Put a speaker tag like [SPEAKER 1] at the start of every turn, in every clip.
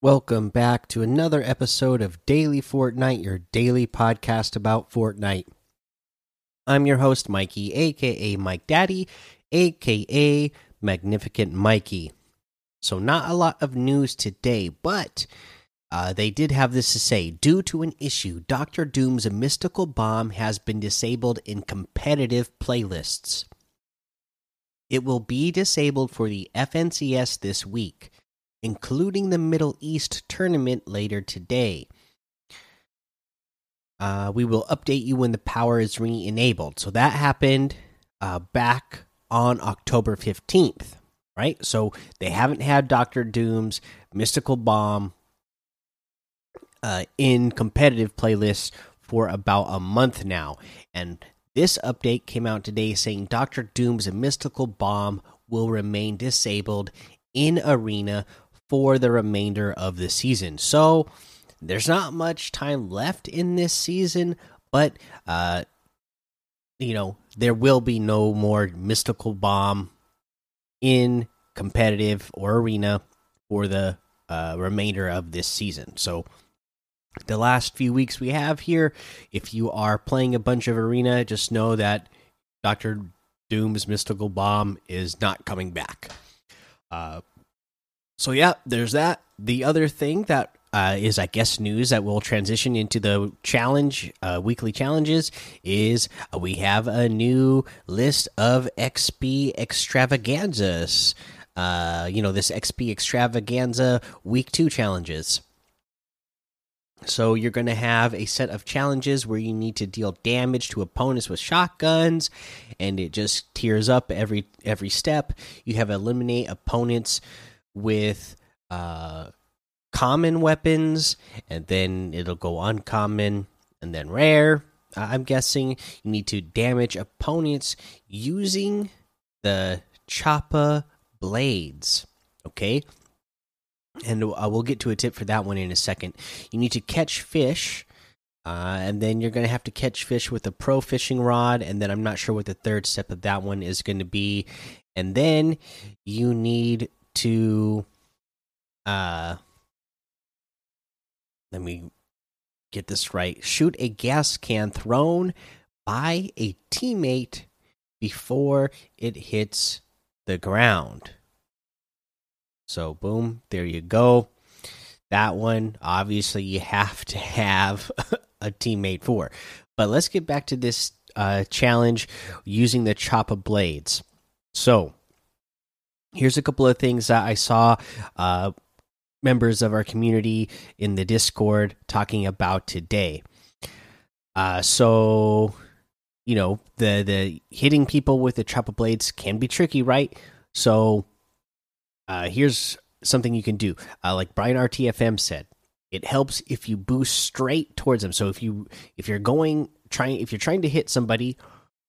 [SPEAKER 1] Welcome back to another episode of Daily Fortnite, your daily podcast about Fortnite. I'm your host, Mikey, aka Mike Daddy, aka Magnificent Mikey. So, not a lot of news today, but uh, they did have this to say. Due to an issue, Doctor Doom's mystical bomb has been disabled in competitive playlists. It will be disabled for the FNCS this week including the Middle East tournament later today. Uh, we will update you when the power is re enabled. So that happened uh, back on October 15th, right? So they haven't had Doctor Doom's Mystical Bomb uh, in competitive playlists for about a month now. And this update came out today saying Doctor Doom's Mystical Bomb will remain disabled in Arena for the remainder of the season. So there's not much time left in this season, but uh you know, there will be no more mystical bomb in competitive or arena for the uh, remainder of this season. So the last few weeks we have here, if you are playing a bunch of arena, just know that Doctor Doom's mystical bomb is not coming back. Uh, so yeah, there's that. The other thing that uh, is, I guess, news that will transition into the challenge, uh, weekly challenges, is uh, we have a new list of XP extravaganzas. Uh, you know, this XP extravaganza week two challenges. So you're going to have a set of challenges where you need to deal damage to opponents with shotguns, and it just tears up every every step. You have eliminate opponents with uh, common weapons, and then it'll go uncommon and then rare. I'm guessing you need to damage opponents using the Choppa blades. Okay. And we'll get to a tip for that one in a second. You need to catch fish, uh, and then you're going to have to catch fish with a pro fishing rod. And then I'm not sure what the third step of that one is going to be. And then you need to uh let me get this right. Shoot a gas can thrown by a teammate before it hits the ground. So boom there you go. That one obviously you have to have a teammate for. But let's get back to this uh, challenge using the choppa blades. So here's a couple of things that I saw uh, members of our community in the Discord talking about today. Uh, so, you know, the the hitting people with the choppa blades can be tricky, right? So, uh, here's something you can do. Uh, like Brian RTFM said, it helps if you boost straight towards them. So if you if you're going trying if you're trying to hit somebody,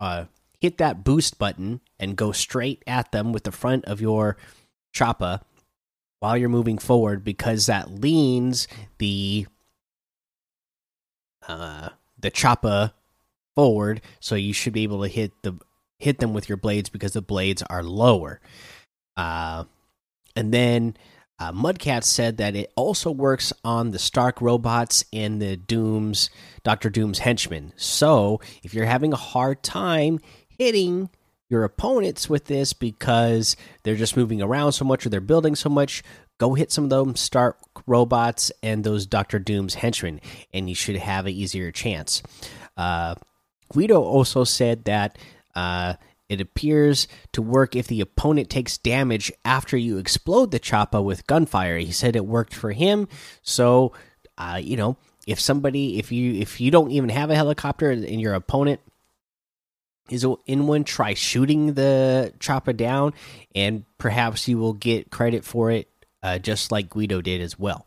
[SPEAKER 1] uh, hit that boost button and go straight at them with the front of your choppa while you're moving forward because that leans the uh the choppa forward so you should be able to hit the hit them with your blades because the blades are lower uh and then uh, Mudcat said that it also works on the Stark robots and the Doom's Doctor Doom's henchmen. So if you're having a hard time hitting your opponents with this because they're just moving around so much or they're building so much, go hit some of those Stark robots and those Doctor Doom's henchmen, and you should have an easier chance. Uh, Guido also said that uh, it appears to work if the opponent takes damage after you explode the choppa with gunfire. He said it worked for him, so uh, you know if somebody if you if you don't even have a helicopter and your opponent is in one try shooting the chopper down? And perhaps you will get credit for it uh, just like guido did as well.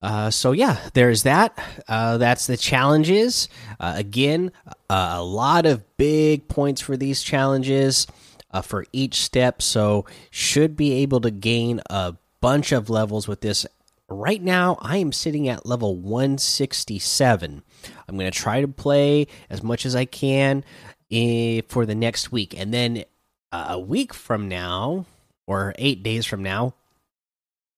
[SPEAKER 1] Uh, so yeah there's that. Uh, that's the challenges. Uh, again a lot of big points for these challenges uh, for each step. So should be able to gain a bunch of levels with this. Right now i am sitting at level 167 i'm going to try to play as much as i can for the next week, and then uh, a week from now, or eight days from now,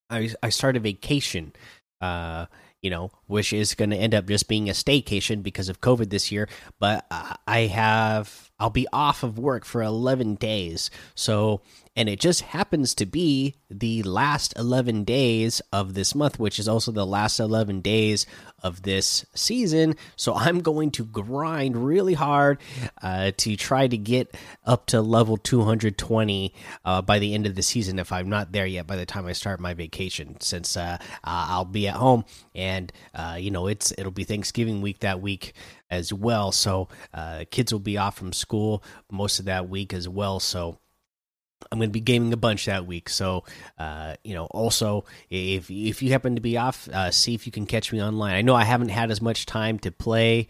[SPEAKER 1] I I start a vacation. Uh, you know, which is going to end up just being a staycation because of COVID this year. But uh, I have, I'll be off of work for 11 days. So and it just happens to be the last 11 days of this month which is also the last 11 days of this season so i'm going to grind really hard uh, to try to get up to level 220 uh, by the end of the season if i'm not there yet by the time i start my vacation since uh, i'll be at home and uh, you know it's it'll be thanksgiving week that week as well so uh, kids will be off from school most of that week as well so I'm going to be gaming a bunch that week. So, uh, you know, also if if you happen to be off, uh, see if you can catch me online. I know I haven't had as much time to play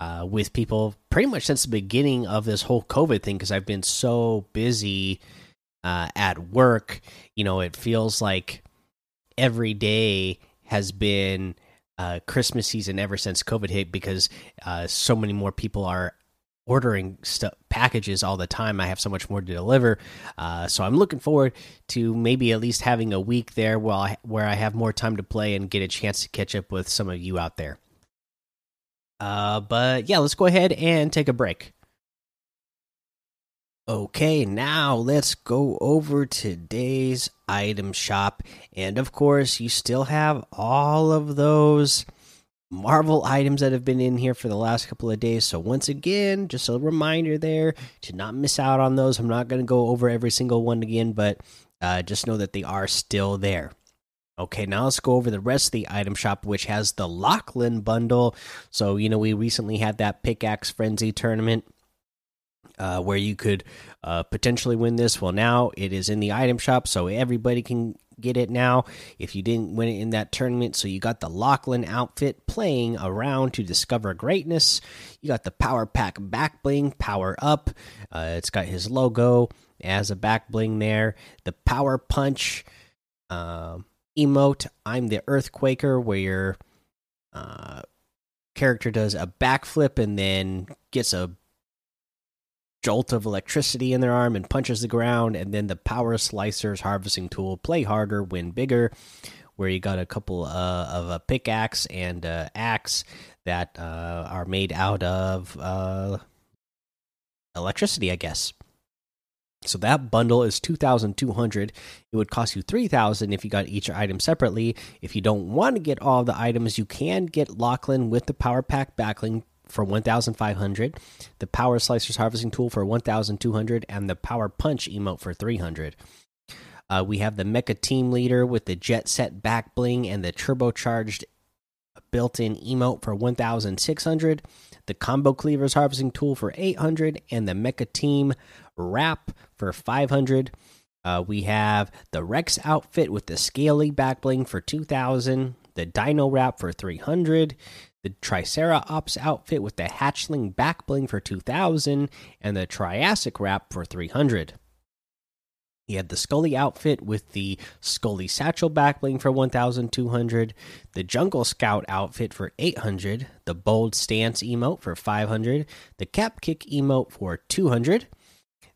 [SPEAKER 1] uh, with people pretty much since the beginning of this whole COVID thing because I've been so busy uh, at work. You know, it feels like every day has been uh, Christmas season ever since COVID hit because uh, so many more people are ordering stuff packages all the time. I have so much more to deliver. Uh, so i'm looking forward to maybe at least having a week there while I, where i have more time to play and get a chance to catch up with some of you out there. Uh, but yeah let's go ahead and take a break okay now let's go over today's item shop and of course you still have all of those Marvel items that have been in here for the last couple of days. So, once again, just a reminder there to not miss out on those. I'm not going to go over every single one again, but uh, just know that they are still there. Okay, now let's go over the rest of the item shop, which has the Lachlan bundle. So, you know, we recently had that Pickaxe Frenzy tournament uh, where you could uh, potentially win this. Well, now it is in the item shop, so everybody can get it now if you didn't win it in that tournament. So you got the Lachlan outfit playing around to discover greatness. You got the Power Pack back bling, power up. Uh, it's got his logo as a back bling there. The Power Punch uh, emote. I'm the Earthquaker, where your uh, character does a backflip and then gets a jolt of electricity in their arm and punches the ground, and then the power slicers harvesting tool, play harder, win bigger, where you got a couple uh, of a pickaxe and uh, axe that uh, are made out of uh, electricity, I guess. So that bundle is 2200. It would cost you 3000 if you got each item separately. If you don't want to get all the items, you can get Lachlan with the power pack back bling for 1500 the power slicers harvesting tool for 1200 and the power punch emote for 300 uh, we have the mecha team leader with the jet set back bling and the turbocharged built-in emote for 1600 the combo cleavers harvesting tool for 800 and the mecha team wrap for 500 uh, we have the rex outfit with the scaly back bling for 2000 the dino wrap for 300 the Tricera Ops outfit with the hatchling back bling for 2000 and the Triassic wrap for 300. He had the Scully outfit with the Scully satchel back bling for 1200, the Jungle Scout outfit for 800, the Bold Stance emote for 500, the Cap Kick emote for 200,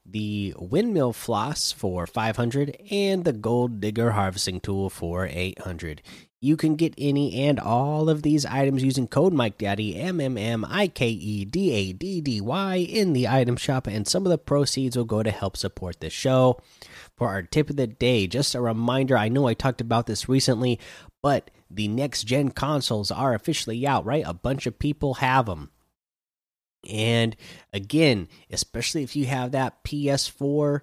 [SPEAKER 1] the Windmill Floss for 500, and the Gold Digger Harvesting Tool for 800. You can get any and all of these items using code Mike Daddy M M M I K E D A D D Y in the item shop, and some of the proceeds will go to help support the show. For our tip of the day, just a reminder I know I talked about this recently, but the next gen consoles are officially out, right? A bunch of people have them. And again, especially if you have that PS4 or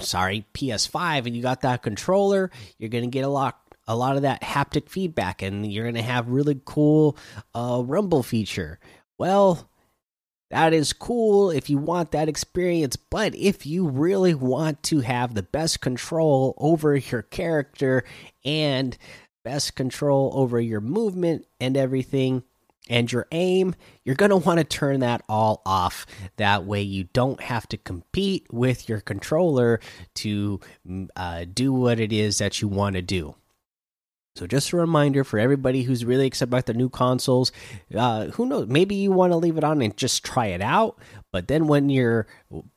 [SPEAKER 1] sorry, PS5 and you got that controller, you're going to get a lot a lot of that haptic feedback and you're going to have really cool uh, rumble feature well that is cool if you want that experience but if you really want to have the best control over your character and best control over your movement and everything and your aim, you're going to want to turn that all off. That way, you don't have to compete with your controller to mm, uh, do what it is that you want to do. So just a reminder for everybody who's really excited about the new consoles. Uh, who knows? Maybe you want to leave it on and just try it out. But then when you're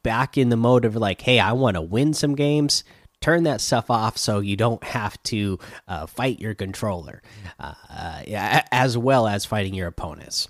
[SPEAKER 1] back in the mode of like, hey, I want to win some games, turn that stuff off so you don't have to uh, fight your controller, uh, as well as fighting your opponents.